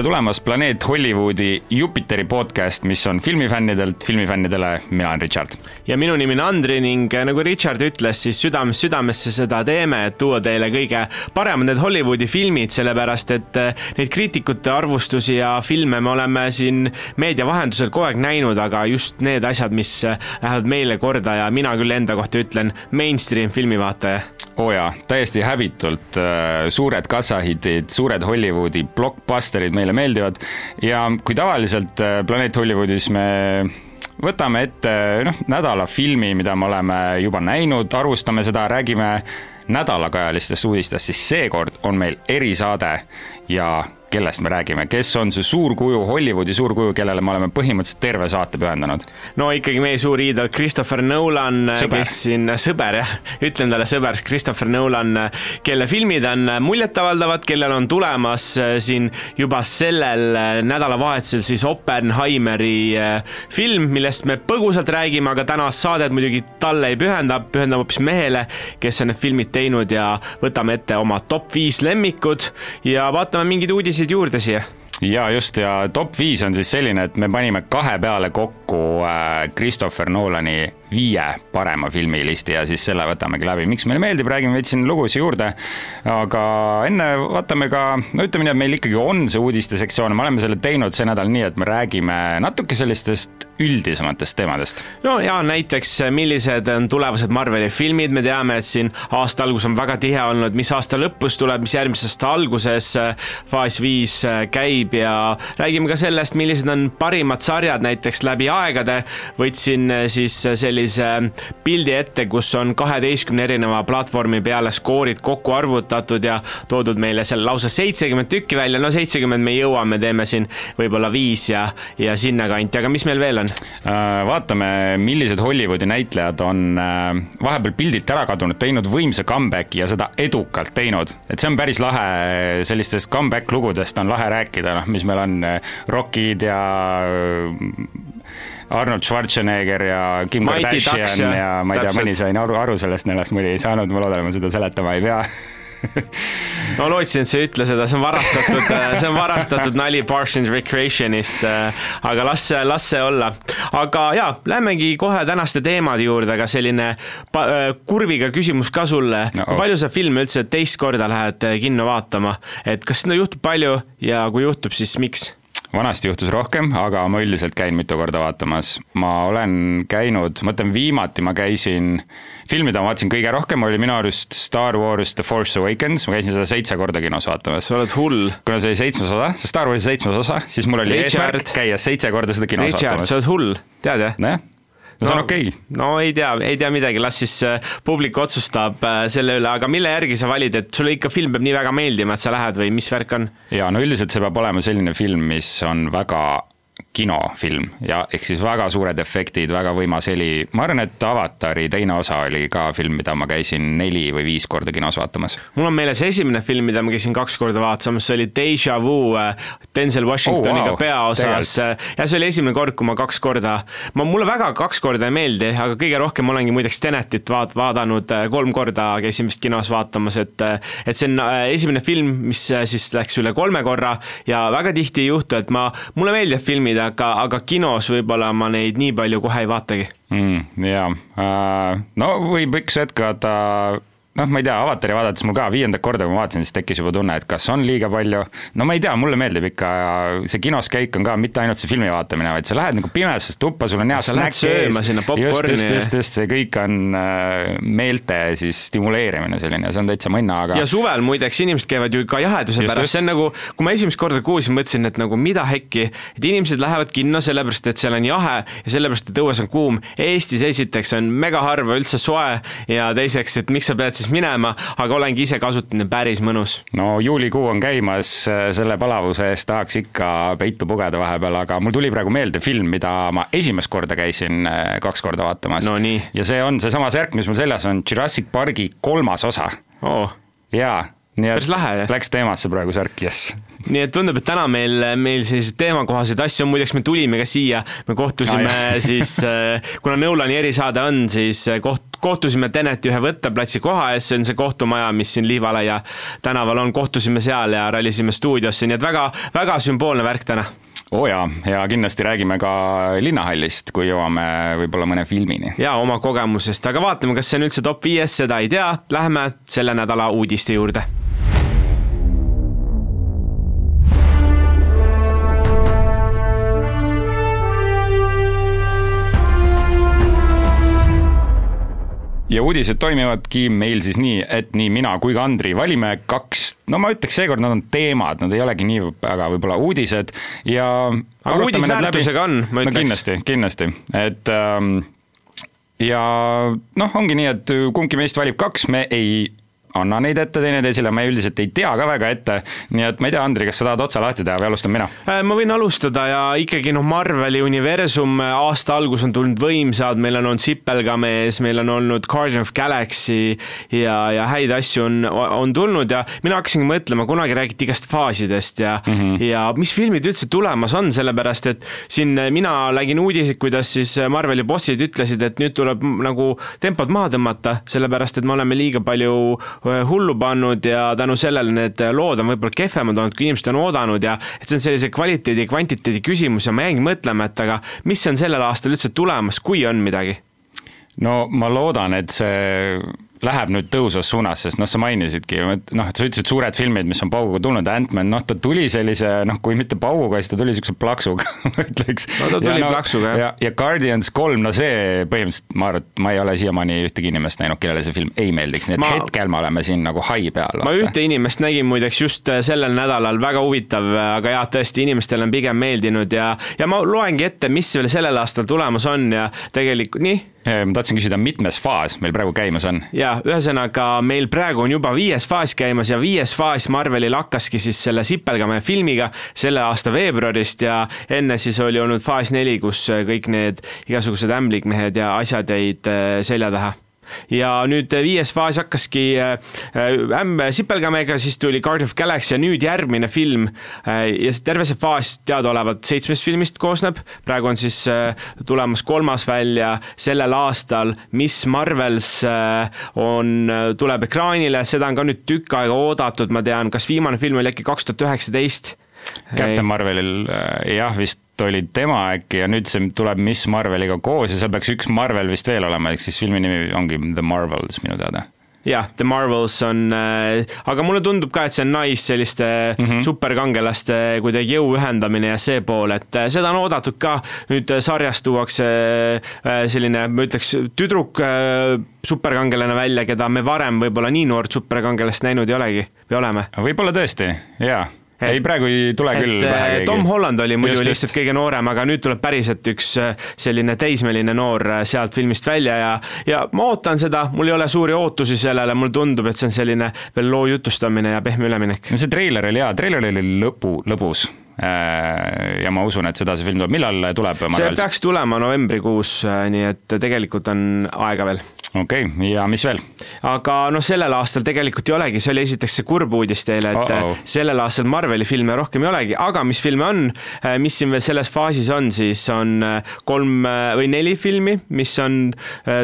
tere tulemast Planeet Hollywoodi Jupiteri podcast, mis on filmifännidelt filmifännidele, mina olen Richard. ja minu nimi on Andri ning äh, nagu Richard ütles, siis südamest südamesse seda teeme, et tuua teile kõige paremad need Hollywoodi filmid, sellepärast et äh, neid kriitikute arvustusi ja filme me oleme siin meedia vahendusel kogu aeg näinud, aga just need asjad, mis äh, lähevad meile korda ja mina küll enda kohta ütlen, mainstream filmivaataja oo jaa, täiesti häbitult suured kassahitid, suured Hollywoodi blockbusterid meile meeldivad. Ja kui tavaliselt Planeet Hollywoodis me võtame ette noh, nädala filmi, mida me oleme juba näinud, arvustame seda, räägime nädalakajalistest uudistest, siis seekord on meil erisaade ja kellest me räägime, kes on see suur kuju, Hollywoodi suur kuju, kellele me oleme põhimõtteliselt terve saate pühendanud? no ikkagi meie suur iidol Christopher Nolan, kes siin, sõber jah, ütlen talle sõber, Christopher Nolan, kelle filmid on muljetavaldavad, kellel on tulemas äh, siin juba sellel äh, nädalavahetusel siis Oppenheimeri äh, film, millest me põgusalt räägime, aga tänast saadet muidugi talle ei pühenda, pühendab hoopis mehele, kes on need filmid teinud ja võtame ette oma top viis lemmikud. Ja vaatame mingeid uudiseid lisasid juurde siia? Ja just ja top viis on siis selline, et me panime kahe peale kokku äh, Christopher Nolani viie parema filmilisti ja siis selle võtamegi läbi, miks meile meeldib, räägime veits siin lugusid juurde. aga enne vaatame ka, no ütleme nii, et meil ikkagi on see uudiste sektsioon, me oleme selle teinud see nädal nii, et me räägime natuke sellistest üldisematest teemadest. no ja näiteks, millised on tulevased Marveli filmid, me teame, et siin aasta algus on väga tihe olnud, mis aasta lõpus tuleb, mis järgmise aasta alguses faas viis käib ja räägime ka sellest, millised on parimad sarjad näiteks läbi aegade. Võtsin siis sellise sellise pildi ette, kus on kaheteistkümne erineva platvormi peale skoorid kokku arvutatud ja toodud meile seal lausa seitsekümmend tükki välja, no seitsekümmend me jõuame, teeme siin võib-olla viis ja, ja sinnakanti, aga mis meil veel on? Äh, vaatame, millised Hollywoodi näitlejad on äh, vahepeal pildilt ära kadunud, teinud võimsa comeback'i ja seda edukalt teinud, et see on päris lahe, sellistest comeback lugudest on lahe rääkida, noh, mis meil on, äh, Rockid ja Arnold Schwarzenegger ja Kim Mighty Kardashian Ducks, ja, ma ei tea, mõni sai aru, aru sellest naljast, mõni ei saanud, ma loodan, et ma seda seletama ei pea ma lootsin, et sa ei ütle seda, see on varastatud, see on varastatud nali Parks and Recreationist, aga las, las see olla. aga jaa, lähmegi kohe tänaste teemade juurde, aga selline kurviga küsimus ka sulle no,. Oh. palju sa filme üldse teist korda lähed kinno vaatama, et kas seda juhtub palju ja kui juhtub, siis miks? Vanasti juhtus rohkem, aga ma üldiselt käin mitu korda vaatamas. ma olen käinud, ma ütlen viimati ma käisin, film, mida ma vaatasin kõige rohkem, oli minu arust Star Wars The Force Awakens, ma käisin seda seitse korda kinos vaatamas. sa oled hull. kuna see oli seitsmes osa, see Star Warsi seitsmes osa, siis mul oli Richard. eesmärk käia seitse korda seda kinos Richard, vaatamas. sa oled hull, tead jah? nojah no see on okei okay.. no ei tea, ei tea midagi, las siis äh, publik otsustab äh, selle üle, aga mille järgi sa valid, et sulle ikka film peab nii väga meeldima, et sa lähed või mis värk on? jaa, no üldiselt see peab olema selline film, mis on väga kinofilm ja ehk siis väga suured efektid, väga võimas heli. ma arvan, et Avatari teine osa oli ka film, mida ma käisin neli või viis korda kinos vaatamas. mul on meeles esimene film, mida ma käisin kaks korda vaatamas, see oli Deja Vu äh, Denzel Washingtoniga oh, wow. peaosas. ja see oli esimene kord, kui ma kaks korda, ma, mulle väga kaks korda ei meeldi, aga kõige rohkem olengi muideks Tenetit vaat-, vaadanud äh, kolm korda, käisin vist kinos vaatamas, et äh, et see on esimene film, mis siis läks üle kolme korra ja väga tihti ei juhtu, et ma, mulle meeldivad filmid, aga, aga kinos võib-olla ma neid nii palju kohe ei vaatagi mm,. jaa, äh, no võib üks hetk vaata noh, ma ei tea, avatari vaadates mul ka viiendat korda, kui ma vaatasin, siis tekkis juba tunne, et kas on liiga palju. no ma ei tea, mulle meeldib ikka, see kinos käik on ka mitte ainult see filmi vaatamine, vaid sa lähed nagu pimedasse tuppa, sul on hea snäkk ees. just, just, just, just, see kõik on äh, meelte siis stimuleerimine selline, see on täitsa mõnna, aga. ja suvel muideks inimesed käivad ju ka jaheduse just, pärast, see on nagu, kui ma esimest korda kuulsin, mõtlesin, et nagu mida hekki, et inimesed lähevad kinno sellepärast, et seal on jahe ja sellepärast, et õues on kuum. Eestis esiteks on mega harva üldse soe ja teiseks, et miks sa pead siis minema, aga olengi ise kasutanud, päris mõnus. no juulikuu on käimas, selle palavuse eest tahaks ikka peitu pugeda vahepeal, aga mul tuli praegu meelde film, mida ma esimest korda käisin äh, kaks korda vaatamas. No,. ja see on seesama särk, mis mul seljas on, Jurassic Parki kolmas osa. Oh.. jaa. Nii et lahe, läks teemasse praegu särk, jess. nii et tundub, et täna meil, meil selliseid teemakohaseid asju on, muideks me tulime ka siia, me kohtusime ah, siis, äh, kuna Nolani erisaade on, siis äh, koht-, kohtusime Teneti ühe võtteplatsi koha ees, see on see kohtumaja, mis siin Liivalaia tänaval on, kohtusime seal ja rallisime stuudiosse, nii et väga, väga sümboolne värk täna. Oo oh jaa, ja kindlasti räägime ka Linnahallist, kui jõuame võib-olla mõne filmini. ja oma kogemusest, aga vaatame, kas see on üldse top viies, seda ei tea, läheme selle nädala uudiste juurde ja uudised toimivadki meil siis nii, et nii mina kui ka Andri valime kaks, no ma ütleks seekord nad on teemad, nad ei olegi nii väga võib-olla uudised ja aga uudisväärtusega on, ma ütleks no,. kindlasti, kindlasti, et ähm, ja noh, ongi nii, et kumbki meist valib kaks, me ei anna neid ette teineteisele, ma üldiselt ei tea ka väga ette, nii et ma ei tea, Andri, kas sa tahad otsa lahti teha või alustan mina? Äh, ma võin alustada ja ikkagi noh, Marveli universum äh, aasta algus on tulnud võimsad, meil on olnud Sipelgamees, meil on olnud Guardian of Galaxy ja, ja häid asju on, on tulnud ja mina hakkasingi mõtlema, kunagi räägiti igast faasidest ja mm, -hmm. ja mis filmid üldse tulemas on, sellepärast et siin mina nägin uudiseid, kuidas siis Marveli bossid ütlesid, et nüüd tuleb nagu tempot maha tõmmata, sellepärast et me oleme liiga palju hullu pannud ja tänu sellele need lood on võib-olla kehvemad olnud, kui inimesed on oodanud ja et see on sellise kvaliteedi ja kvantiteedi küsimus ja ma jäingi mõtlema, et aga mis on sellel aastal üldse tulemas, kui on midagi? no ma loodan, et see läheb nüüd tõusvas suunas, sest noh, sa mainisidki noh, et sa ütlesid suured filmid, mis on pauguga tulnud, Ant-Man, noh, ta tuli sellise noh, kui mitte pauguga, siis ta tuli niisuguse plaksuga ma ütleks. no ta tuli ja, no, plaksuga, jah. ja, ja Guardians kolm, no see põhimõtteliselt ma arvan, et ma ei ole siiamaani ühtegi inimest näinud, kellele see film ei meeldiks, nii et ma, hetkel me oleme siin nagu hai peal. ma ühte inimest nägin muideks just äh, sellel nädalal, väga huvitav, äh, aga jah, tõesti, inimestele on pigem meeldinud ja, ja ma loengi ette, mis veel sellel aastal tulemas on ja tegelikult nii ma tahtsin küsida, mitmes faas meil praegu käimas on? jaa, ühesõnaga meil praegu on juba viies faas käimas ja viies faas Marvelil hakkaski siis selle Sipelgamäe filmiga selle aasta veebruarist ja enne siis oli olnud faas neli, kus kõik need igasugused ämblikmehed ja asjad jäid äh, selja taha ja nüüd äh, viies faas hakkaski ämm äh, Sipelgamega, siis tuli Guardian of Galaxy ja nüüd järgmine film ja terve see faas teadaolevalt seitsmest filmist koosneb, praegu on siis tulemas kolmas välja sellel aastal, Miss Marvels on, tuleb ekraanile, seda on ka nüüd tükk aega oodatud, ma tean, kas viimane film oli äkki kaks tuhat üheksateist? Captain Marvelil jah, vist oli tema äkki ja nüüd see tuleb Miss Marveliga koos ja seal peaks üks Marvel vist veel olema, ehk siis filmi nimi ongi The Marvels minu teada jah, The Marvels on äh,, aga mulle tundub ka, et see on nice selliste mm -hmm. superkangelaste kuidagi jõu ühendamine ja see pool, et äh, seda on oodatud ka. nüüd äh, sarjas tuuakse äh, selline, ma ütleks, tüdruk äh, superkangelane välja, keda me varem võib-olla nii noort superkangelast näinud ei olegi või oleme? võib-olla tõesti, jaa ei, praegu ei tule küll pähe äh, keegi. Tom Holland oli muidu just, lihtsalt kõige noorem, aga nüüd tuleb päriselt üks äh, selline teismeline noor äh, sealt filmist välja ja, ja ma ootan seda, mul ei ole suuri ootusi sellele, mulle tundub, et see on selline veel loo jutustamine ja pehme üleminek. no see treiler oli hea, treiler oli lõpu, lõbus ja ma usun, et seda see film tuleb, millal tuleb? see peaks tulema novembrikuus, nii et tegelikult on aega veel okei okay,, ja mis veel? aga noh, sellel aastal tegelikult ei olegi, see oli esiteks see kurb uudis teile, et uh -oh. sellel aastal Marveli filme rohkem ei olegi, aga mis filme on, äh, mis siin veel selles faasis on, siis on äh, kolm äh, või neli filmi, mis on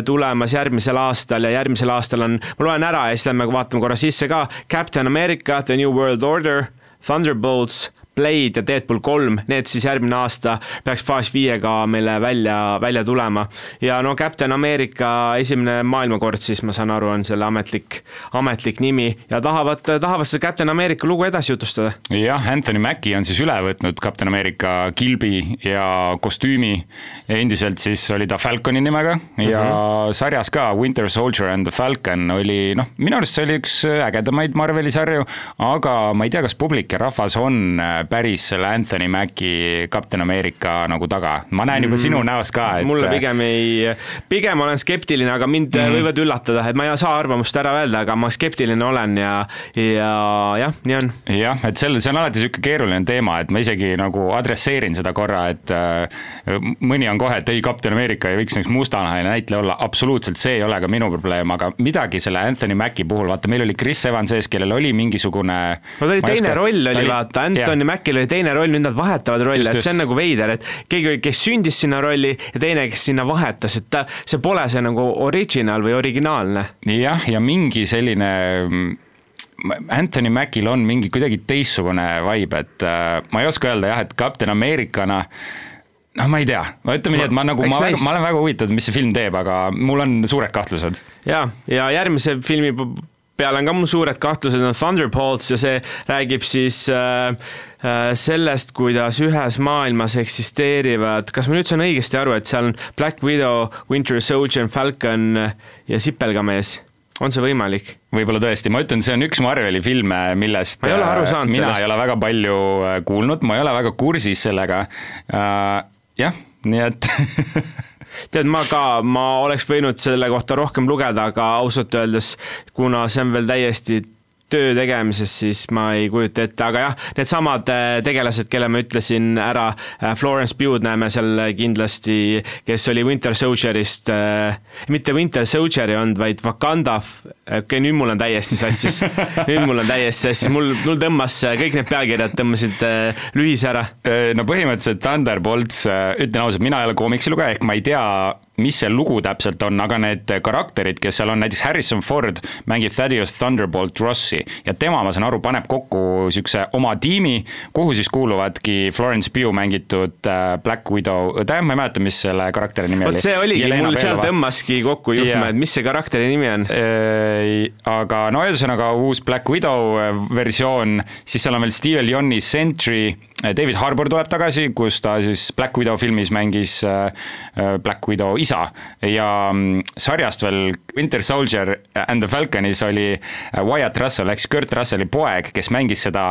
tulemas järgmisel aastal ja järgmisel aastal on, ma loen ära ja siis lähme vaatame korra sisse ka, Captain America, The New World Order, Thunderbolts Blade ja Deadpool kolm, need siis järgmine aasta peaks faas viiega meile välja, välja tulema. ja no Captain America esimene maailmakord siis ma saan aru, on selle ametlik, ametlik nimi ja tahavad, tahavad seda Captain America lugu edasi jutustada. jah, Anthony Mackie on siis üle võtnud Captain America kilbi ja kostüümi. endiselt siis oli ta Falconi nimega ja mm -hmm. sarjas ka Winter Soldier and the Falcon oli noh, minu arust see oli üks ägedamaid Marveli sarju, aga ma ei tea, kas publik ja rahvas on päris selle Anthony Mackie Captain America nagu taga. ma näen juba mm. sinu näost ka, et. mulle pigem ei, pigem olen skeptiline, aga mind mm. võivad üllatada, et ma ei saa arvamust ära öelda, aga ma skeptiline olen ja, ja jah, nii on. jah, et selle, see on alati niisugune keeruline teema, et ma isegi nagu adresseerin seda korra, et äh, mõni on kohe, et ei, Captain America ei võiks üks mustanahaline näitleja olla, absoluutselt see ei ole ka minu probleem, aga midagi selle Anthony Mackie puhul, vaata, meil oli Chris Evans ees, kellel oli mingisugune. no ta oli teine oska, roll oli, oli vaata, Anthony Mackie Macil oli teine roll, nüüd nad vahetavad rolle, et see on nagu veider, et keegi, kes sündis sinna rolli ja teine, kes sinna vahetas, et ta, see pole see nagu original või originaalne. jah, ja mingi selline Anthony Macil on mingi kuidagi teistsugune vibe, et äh, ma ei oska öelda jah, et Captain Americana noh, ma ei tea, ma ütleme nii, et ma nagu, ma, nice. ma olen väga huvitatud, mis see film teeb, aga mul on suured kahtlused. ja, ja järgmise filmi peale on ka mul suured kahtlused, on Thunderbolts ja see räägib siis äh, sellest, kuidas ühes maailmas eksisteerivad, kas ma nüüd saan õigesti aru, et seal on Black Widow, Winter Soldier, Falcon ja Sipelgamees on see võimalik? võib-olla tõesti, ma ütlen, see on üks Marveli filme, millest ma ei ole aru saanud mina sellest. ei ole väga palju äh, kuulnud, ma ei ole väga kursis sellega uh,. jah, nii et tead, ma ka, ma oleks võinud selle kohta rohkem lugeda, aga ausalt öeldes, kuna see on veel täiesti töö tegemises, siis ma ei kujuta ette, aga jah, needsamad äh, tegelased, kelle ma ütlesin ära, äh, Florence Pugh'd näeme seal kindlasti, kes oli Winter Soldierist, äh, mitte Winter Soldier ei olnud, vaid Wakanda, okei okay,, nüüd mul on täiesti sassis. nüüd mul on täiesti sassis, mul, mul tõmbas, kõik need pealkirjad tõmbasid lühise ära. no põhimõtteliselt Thunderbolts, ütlen ausalt, mina ei ole koomiksilugeja, ehk ma ei tea, mis see lugu täpselt on, aga need karakterid, kes seal on, näiteks Harrison Ford mängib Thaddeus Thunderbolt Rossi ja tema, ma saan aru, paneb kokku niisuguse oma tiimi, kuhu siis kuuluvadki Florence Pugh mängitud äh, Black Widow õde, ma ei mäleta, mis selle karakteri nimi oli. vot see oligi, mul seal tõmbaski kokku juhtme yeah., et mis see karakteri nimi on. Äh, aga no ühesõnaga uus Black Widow äh, versioon, siis seal on veel Steve Lyoni Sentry, David Harbour tuleb tagasi, kus ta siis Black Widow filmis mängis Black Widow isa ja mm, sarjast veel Winter Soldier and the Falconis oli Wyatt Russell ehk siis Kurt Russelli poeg, kes mängis seda,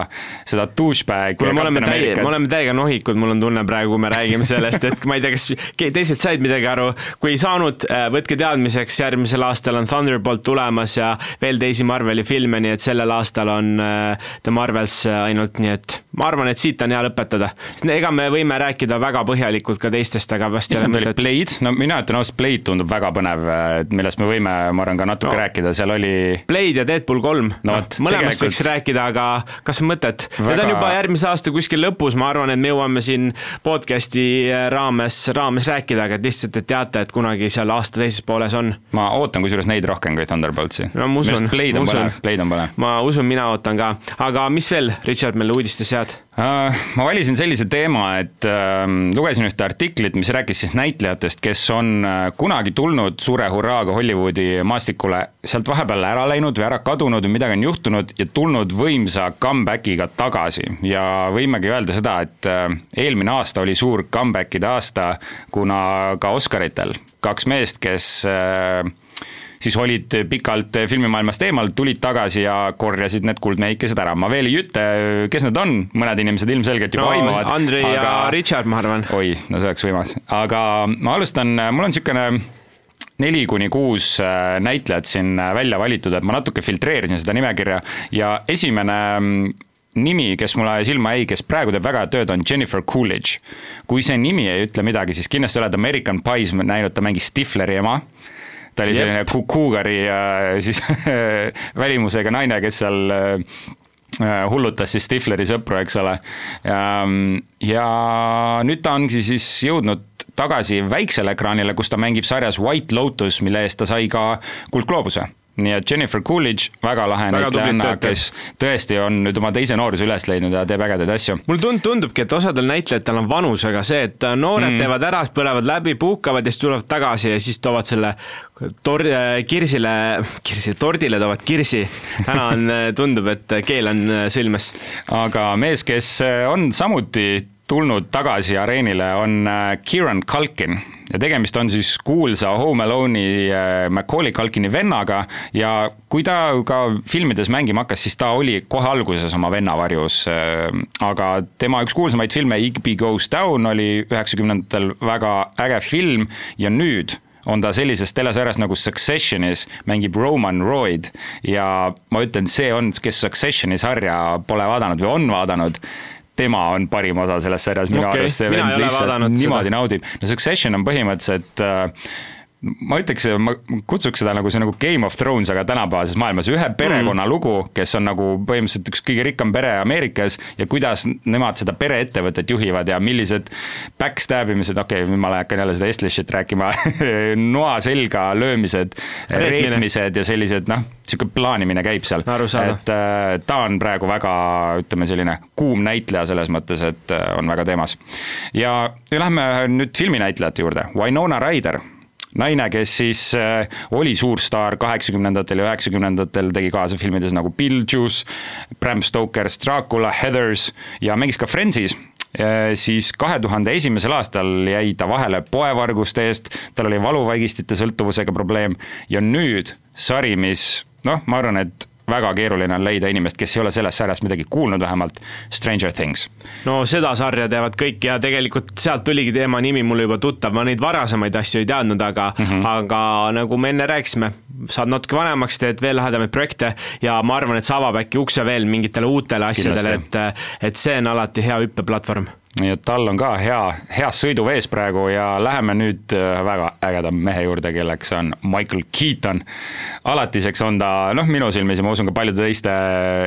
seda douchebag. kuule, me oleme täie, me oleme täiega nohikud, mul on tunne praegu, kui me räägime sellest, et ma ei tea, kas teised said midagi aru, kui ei saanud, äh, võtke teadmiseks, järgmisel aastal on Thunderbolt tulemas ja veel teisi Marveli filme, nii et sellel aastal on äh, The Marvels äh, ainult, nii et ma arvan, et siit on hea lõpetada. ega me võime rääkida väga põhjalikult ka teistest, aga vast ole mõtet. Blade, no mina ütlen ausalt, Blade tundub väga põnev, millest me võime, ma arvan, ka natuke no. rääkida, seal oli Blade ja Deadpool kolm no, no, mõlemast võiks rääkida, aga kas on mõtet väga...? Need on juba järgmise aasta kuskil lõpus, ma arvan, et me jõuame siin podcast'i raames, raames rääkida, aga lihtsalt, et teate, et kunagi seal aasta teises pooles on. ma ootan kusjuures neid rohkem kui Thunderboltsi. no ma usun, ma usun. On ma usun, mina ootan ka, aga mis veel, Richard, meile uudistes head? Uh, ma valisin sellise teema, et uh, lugesin ühte artiklit, mis rääkis siis näitlejatest, kes on uh, kunagi tulnud suure hurraaga Hollywoodi maastikule, sealt vahepeal ära läinud või ära kadunud või midagi on juhtunud ja tulnud võimsa comeback'iga tagasi. Ja võimegi öelda seda, et eelmine aasta oli suur comeback'ide aasta, kuna ka Oscaritel kaks meest, kes siis olid pikalt filmimaailmast eemal, tulid tagasi ja korjasid need kuldmehikesed ära. ma veel ei ütle, kes need on, mõned inimesed ilmselgelt juba no, aimavad. Andrei aga... ja Richard, ma arvan. oi, no see oleks võimas, aga ma alustan, mul on niisugune neli kuni kuus äh, näitlejat siin äh, välja valitud, et ma natuke filtreerisin seda nimekirja ja esimene mm, nimi, kes mulle silma jäi, kes praegu teeb väga head tööd, on Jennifer Coolidge. kui see nimi ei ütle midagi, siis kindlasti oled American Pies näinud, ta mängis Stifleri ema ta oli selline yep. kuugari siis välimusega naine, kes seal äh, hullutas siis Stifleri sõpru, eks ole. ja nüüd ta ongi siis jõudnud tagasi väiksele ekraanile, kus ta mängib sarjas White Lotus, mille eest ta sai ka Kuldgloobuse nii et Jennifer Coolidge, väga lahe näitlejanna, kes tõesti on nüüd oma teise nooruse üles leidnud ja teeb ägedaid asju. mulle tund-, tundubki, et osadel näitlejatel on vanusega see, et noored mm. teevad ära, põlevad läbi, puhkavad ja siis tulevad tagasi ja siis toovad selle tor-, kirsile, kirsi, tordile toovad kirsi. täna on, tundub, et keel on sõlmes. aga mees, kes on samuti tulnud tagasi areenile, on Kieran Culkin. Ja tegemist on siis kuulsa Home Alone'i äh, Macaulay Culkini vennaga. Ja kui ta ka filmides mängima hakkas, siis ta oli kohe alguses oma venna varjus. Äh, aga tema üks kuulsamaid filme, Igby Goes Down, oli üheksakümnendatel väga äge film. Ja nüüd on ta sellises telesarjas nagu Successionis, mängib Roman Royd. Ja ma ütlen, see on, kes Successioni sarja pole vaadanud või on vaadanud tema on parim osa selles sarjas, minu okay, arust see vend lihtsalt niimoodi seda. naudib. no Succession on põhimõtteliselt äh, ma ütleks, ma kutsuks seda nagu see nagu Game of Thrones, aga tänapäevases maailmas ühe perekonna mm. lugu, kes on nagu põhimõtteliselt üks kõige rikkam pere Ameerikas ja kuidas nemad seda pereettevõtet juhivad ja millised backstab imised, okei okay,, nüüd ma hakkan jälle seda Estlishit rääkima noa selga löömised, reetmised ja sellised noh, niisugune plaanimine käib seal. et äh, ta on praegu väga, ütleme selline kuum näitleja selles mõttes, et äh, on väga teemas. ja, ja lähme nüüd filminäitlejate juurde, Winona Ryder naine, kes siis äh, oli suur staar kaheksakümnendatel ja üheksakümnendatel, tegi kaasa filmides nagu Beetlejuice, Bram Stoker's Dracula, Heathers ja mängis ka Friendsis. Äh, siis kahe tuhande esimesel aastal jäi ta vahele poevarguste eest, tal oli valuvaigistite sõltuvusega probleem ja nüüd sari, mis noh, ma arvan, et väga keeruline on leida inimest, kes ei ole sellest sarjast midagi kuulnud vähemalt, Stranger Things. no seda sarja teavad kõik ja tegelikult sealt tuligi teema nimi mulle juba tuttav, ma neid varasemaid asju ei teadnud, aga mm, -hmm. aga nagu me enne rääkisime, saad natuke vanemaks, teed veel lahedamaid projekte ja ma arvan, et see avab äkki ukse veel mingitele uutele asjadele, et, et see on alati hea hüppeplatvorm. Nii et tal on ka hea, heas sõiduvees praegu ja läheme nüüd äh, väga ägeda mehe juurde, kelleks on Michael Keaton. alatiseks on ta, noh, minu silmis ja ma usun ka paljude teiste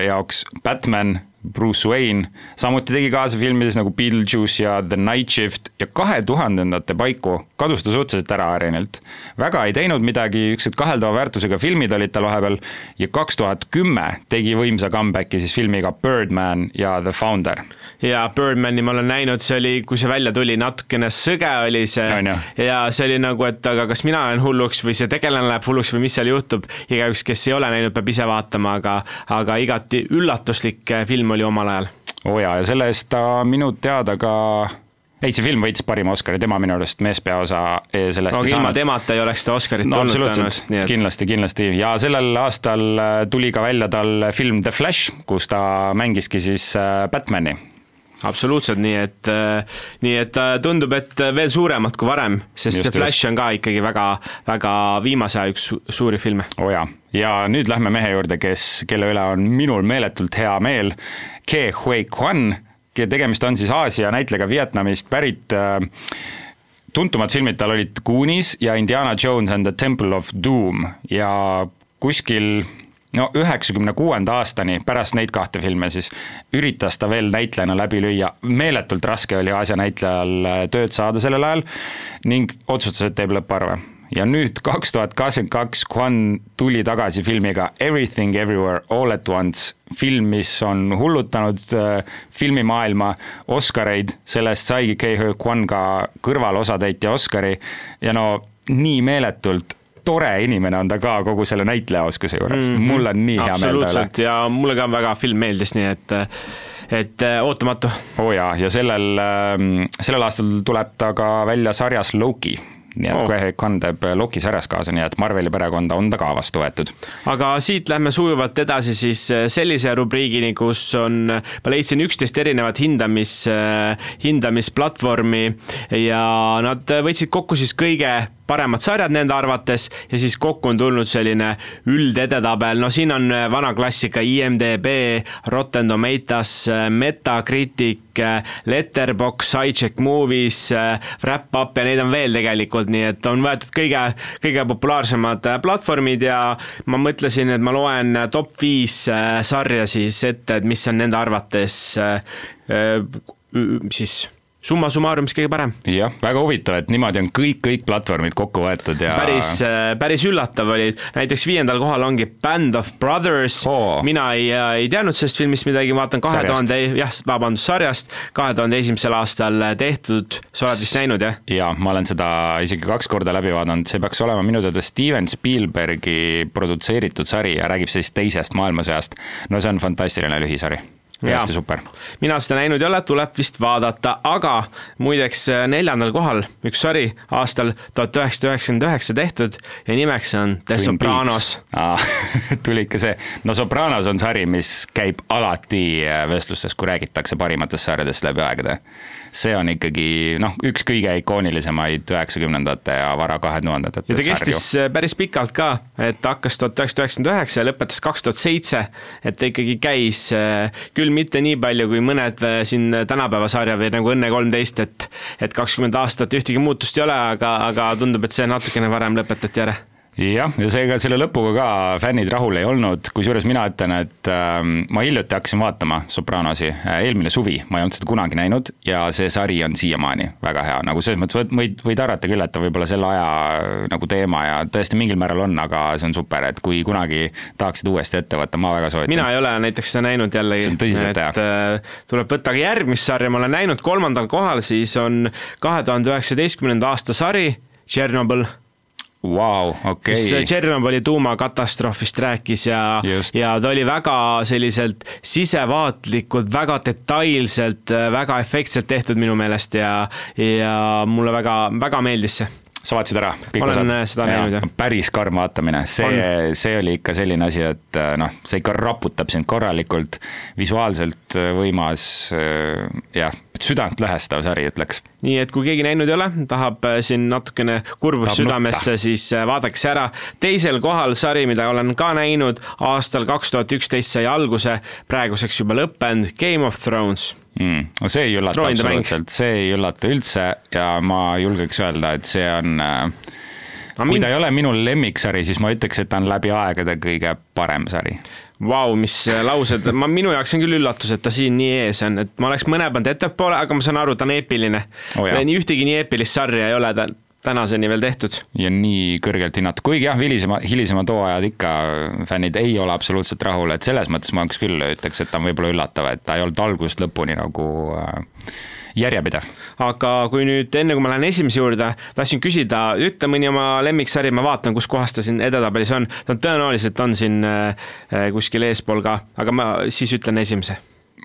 jaoks Batman Bruce Wayne, samuti tegi kaasa filmides nagu Beetlejuice ja The Night Shift ja kahe tuhandendate paiku kadus ta suhteliselt ära Arenilt. väga ei teinud midagi, niisugused kaheldava väärtusega filmid olid tal vahepeal ja kaks tuhat kümme tegi võimsa comeback'i siis filmiga Birdman ja The Founder. ja Birdmani ma olen näinud, see oli, kui see välja tuli, natukene sõge oli see no, ja see oli nagu, et aga kas mina olen hulluks või see tegelane läheb hulluks või mis seal juhtub, igaüks, kes ei ole näinud, peab ise vaatama, aga aga igati üllatuslik film oli omal ajal. oo jaa, ja selle eest ta minu teada ka ei, see film võitis parima Oscari, tema minu arust meespeaosa sellest no, ei ilma saanud. temata ei oleks seda Oscarit no, tulnud tõenäoliselt, nii et kindlasti, kindlasti ja sellel aastal äh, tuli ka välja tal film The Flash, kus ta mängiski siis äh, Batman'i absoluutselt, nii et, äh, nii et tundub, et veel suuremad kui varem, sest just, see Flash just. on ka ikkagi väga, väga viimase aja üks suuri filme. oo oh jaa, ja nüüd lähme mehe juurde, kes, kelle üle on minul meeletult hea meel, Ke Hui Kwan, tegemist on siis Aasia näitlejaga Vietnamist pärit äh, tuntumad filmid tal olid Goonies ja Indiana Jones and the Temple of Doom ja kuskil no üheksakümne kuuenda aastani, pärast neid kahte filme siis, üritas ta veel näitlejana läbi lüüa, meeletult raske oli Aasia näitlejal äh, tööd saada sellel ajal ning otsustas, et teeb lõpparve. Ja nüüd kaks tuhat kakskümmend kaks Kwan tuli tagasi filmiga Everything Everywhere All at Once, film, mis on hullutanud äh, filmimaailma. Oscareid, sellest saigi Kei-Ho Kwan ka kõrvalosatäitja Oscari. Ja no nii meeletult tore inimene on ta ka kogu selle näitlejaoskuse juures mm, -hmm. mul on nii hea meel ta üle. ja mulle ka väga film meeldis, nii et et äh, ootamatu. oo oh jaa, ja sellel, ähm, sellel aastal tuleb ta ka välja sarjas Loki nii et oh. Khan teeb Loki sarjas kaasa, nii et Marveli perekonda on ta ka vastu võetud. aga siit lähme sujuvalt edasi siis äh, sellise rubriigini, kus on, ma leidsin üksteist erinevat hindamis, äh, hindamisplatvormi ja nad võtsid kokku siis kõige paremad sarjad nende arvates ja siis kokku on tulnud selline üldedetabel, no siin on vana klassika IMDB, Rotten Tomatoes, Metacritic, Letterbox, iCheck Movies, Wrap Up ja neid on veel tegelikult, nii et on võetud kõige, kõige populaarsemad platvormid ja ma mõtlesin, et ma loen top viis sarja siis ette, et mis on nende arvates siis summa summarum siis kõige parem. jah, väga huvitav, et niimoodi on kõik, kõik platvormid kokku võetud ja päris, äh, päris üllatav oli, näiteks viiendal kohal ongi Band of Brothers oh., mina ei, äh, ei teadnud sellest filmist midagi, vaatan kahe tuhande, jah, vabandust, sarjast, kahe tuhande esimesel aastal tehtud, sa oled vist näinud, jah? jaa, ma olen seda isegi kaks korda läbi vaadanud, see peaks olema minu teada Steven Spielbergi produtseeritud sari ja räägib sellist teisest maailmasõjast. no see on fantastiline lühisari täiesti super. mina seda näinud ei ole, tuleb vist vaadata, aga muideks äh, neljandal kohal üks sari aastal tuhat üheksasada üheksakümmend üheksa tehtud ja nimeks on The Twin Sopranos. tuli ikka see, no Sopranos on sari, mis käib alati äh, vestlustes, kui räägitakse parimatest sarjadest läbi aegade see on ikkagi noh, üks kõige ikoonilisemaid üheksakümnendate ja vara kahe tuhandendate ja ta kestis sarju. Äh, päris pikalt ka, et hakkas tuhat üheksasada üheksakümmend üheksa ja lõpetas kaks tuhat seitse, et ta ikkagi käis äh, küll mitte nii palju kui mõned äh, siin tänapäeva sarja või nagu Õnne kolmteist, et et kakskümmend aastat ühtegi muutust ei ole, aga, aga tundub, et see natukene varem lõpetati ära jah, ja seega selle lõpuga ka fännid rahul ei olnud, kusjuures mina ütlen, et äh, ma hiljuti hakkasin vaatama Sopranosi äh,, eelmine suvi, ma ei olnud seda kunagi näinud ja see sari on siiamaani väga hea, nagu selles mõttes võid, võid arvata küll, et ta võib-olla selle aja äh, nagu teema ja tõesti mingil määral on, aga see on super, et kui kunagi tahaksid uuesti ette võtta, ma väga soovitan. mina ei ole näiteks seda näinud jällegi, et äh, tuleb võtta ka järgmist sarja, ma olen näinud kolmandal kohal, siis on kahe tuhande üheksateistkümnenda aasta sari Tšernobõl Wow, okay. kes Tšernobõli tuumakatastroofist rääkis ja, ja ta oli väga selliselt sisevaatlikult, väga detailselt, väga efektselt tehtud minu meelest ja, ja mulle väga, väga meeldis see sa vaatasid ära? ma olen osad? seda näinud, jah. päris karm vaatamine, see, see oli ikka selline asi, et noh, see ikka raputab sind korralikult, visuaalselt võimas, jah südantlõhestav sari, ütleks. nii et kui keegi näinud ei ole, tahab äh, siin natukene kurbust südamesse, siis äh, vaadake see ära. teisel kohal sari, mida olen ka näinud, aastal kaks tuhat üksteist sai alguse, praeguseks juba lõppenud, Game of Thrones mm,. no see ei üllata absoluutselt, see ei üllata üldse ja ma julgeks öelda, et see on äh, kui mind... ta ei ole minu lemmiksari, siis ma ütleks, et ta on läbi aegade kõige parem sari. Vau, mis laused, ma, minu jaoks on küll üllatus, et ta siin nii ees on, et ma oleks mõne pannud ettepoole, aga ma saan aru, ta on eepiline. Oh,. nii ühtegi nii eepilist sarja ei ole. Ta tänaseni veel tehtud. ja nii kõrgelt hinnatud, kuigi jah, hilisema, hilisemad hooajad ikka fännid ei ole absoluutselt rahul, et selles mõttes ma üks küll ütleks, et ta on võib-olla üllatav, et ta ei olnud algusest lõpuni nagu äh, järjepidev. aga kui nüüd, enne kui ma lähen esimese juurde, tahtsin küsida, ütle mõni oma lemmiksari, ma vaatan, kus kohas ta siin edetabelis on. ta tõenäoliselt on siin äh, kuskil eespool ka, aga ma siis ütlen esimese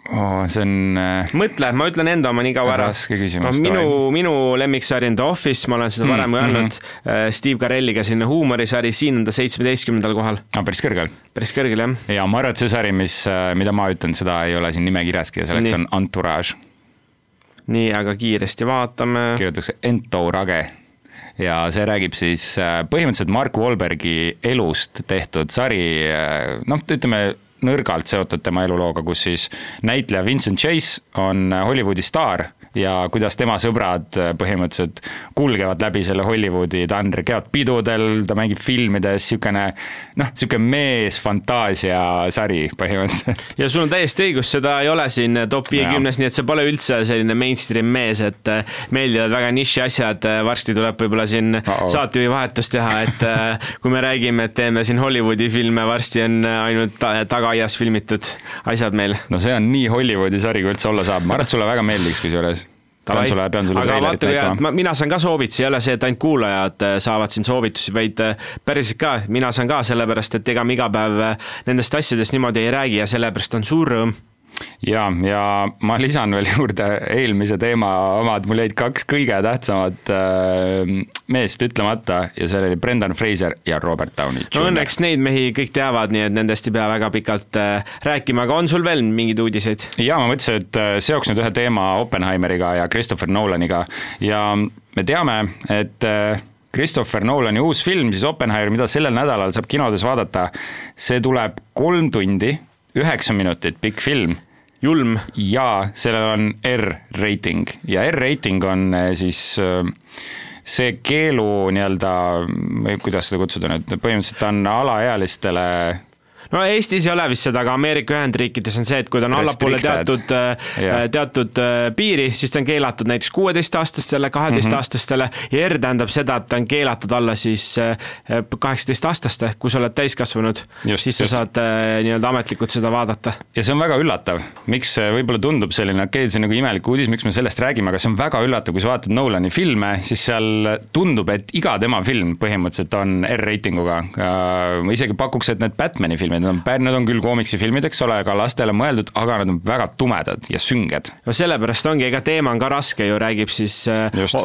oh,. see on. Äh, mõtle, ma ütlen enda oma nii kaua ära. raske küsimus no,. minu, minu lemmiksari on The Office, ma olen seda mm, varem ka öelnud mm -hmm. Steve Carelliga selline huumorisari, siin on ta seitsmeteistkümnendal kohal. aa, päris kõrgel. päris kõrgel, jah. ja ma arvan, et see sari, mis, mida ma ütlen, seda ei ole siin nimekirjaski ja selleks nii. on Entourage nii, aga kiiresti vaatame. kirjutatakse Entourage ja see räägib siis äh, põhimõtteliselt Mark Wahlbergi elust tehtud sari, äh, noh, ütleme nõrgalt seotud tema elulooga, kus siis näitleja Vincent Chase on Hollywoodi staar ja kuidas tema sõbrad äh, põhimõtteliselt kulgevad läbi selle Hollywoodi, ta on käivad pidudel, ta mängib filmides, niisugune noh, niisugune meesfantaasia sari põhimõtteliselt. ja sul on täiesti õigus, seda ei ole siin top viiekümnes, nii et see pole üldse selline mainstream mees, et äh, meeldivad väga niši asjad, äh, varsti tuleb võib-olla siin uh -oh. saatejuhi vahetust teha, et kui me räägime, et teeme siin Hollywoodi filme, varsti on ainult tagaaias filmitud asjad meil. no see on nii Hollywoodi sari, kui üldse olla saab, ma arvan, et sulle väga meeldiks kusjuures pean sulle, pean sulle vaata, et mina saan ka soovitusi, ei ole see, et ainult kuulajad äh, saavad siin soovitusi, vaid äh, päriselt ka, mina saan ka, sellepärast et ega me iga päev äh, nendest asjadest niimoodi ei räägi ja sellepärast on suur rõõm ja, ja ma lisan veel juurde eelmise teema omad, mul jäid kaks kõige tähtsamat äh, meest ütlemata ja see oli Brendan Fraser ja Robert Downey Jr. no õnneks neid mehi kõik teavad, nii et nendest ei pea väga pikalt äh, rääkima, aga on sul veel mingeid uudiseid? ja ma mõtlesin, et äh, seoks nüüd ühe teema Oppenheimeriga ja Christopher Nolaniga ja me teame, et äh, Christopher Nolani uus film, siis Oppenheimer, mida sellel nädalal saab kinodes vaadata, see tuleb kolm tundi üheksa minutit pikk film. julm. ja sellel on R-reiting ja R-reiting on eh, siis eh, see keelu nii-öelda, kuidas seda kutsuda nüüd, põhimõtteliselt on alaealistele no Eestis ei ole vist seda, aga Ameerika Ühendriikides on see, et kui ta on allapoole teatud yeah., teatud äh, piiri, siis ta on keelatud näiteks kuueteistaastastele, kaheteistaastastele mm -hmm. ja R tähendab seda, et ta on keelatud alla siis äh, kaheksateistaastaste, kui sa oled täiskasvanud, siis sa just. saad äh, nii-öelda ametlikult seda vaadata. ja see on väga üllatav, miks võib-olla tundub selline, okei okay,, see on nagu imelik uudis, miks me sellest räägime, aga see on väga üllatav, kui sa vaatad Nolani filme, siis seal tundub, et iga tema film põhimõtteliselt on R-reitinguga. ma isegi pakuks, et need Batman'i filmid need on, need on küll koomiksifilmid, eks ole, ka lastele mõeldud, aga nad on väga tumedad ja sünged. no sellepärast ongi, ega teema on ka raske ju, räägib siis äh, Just.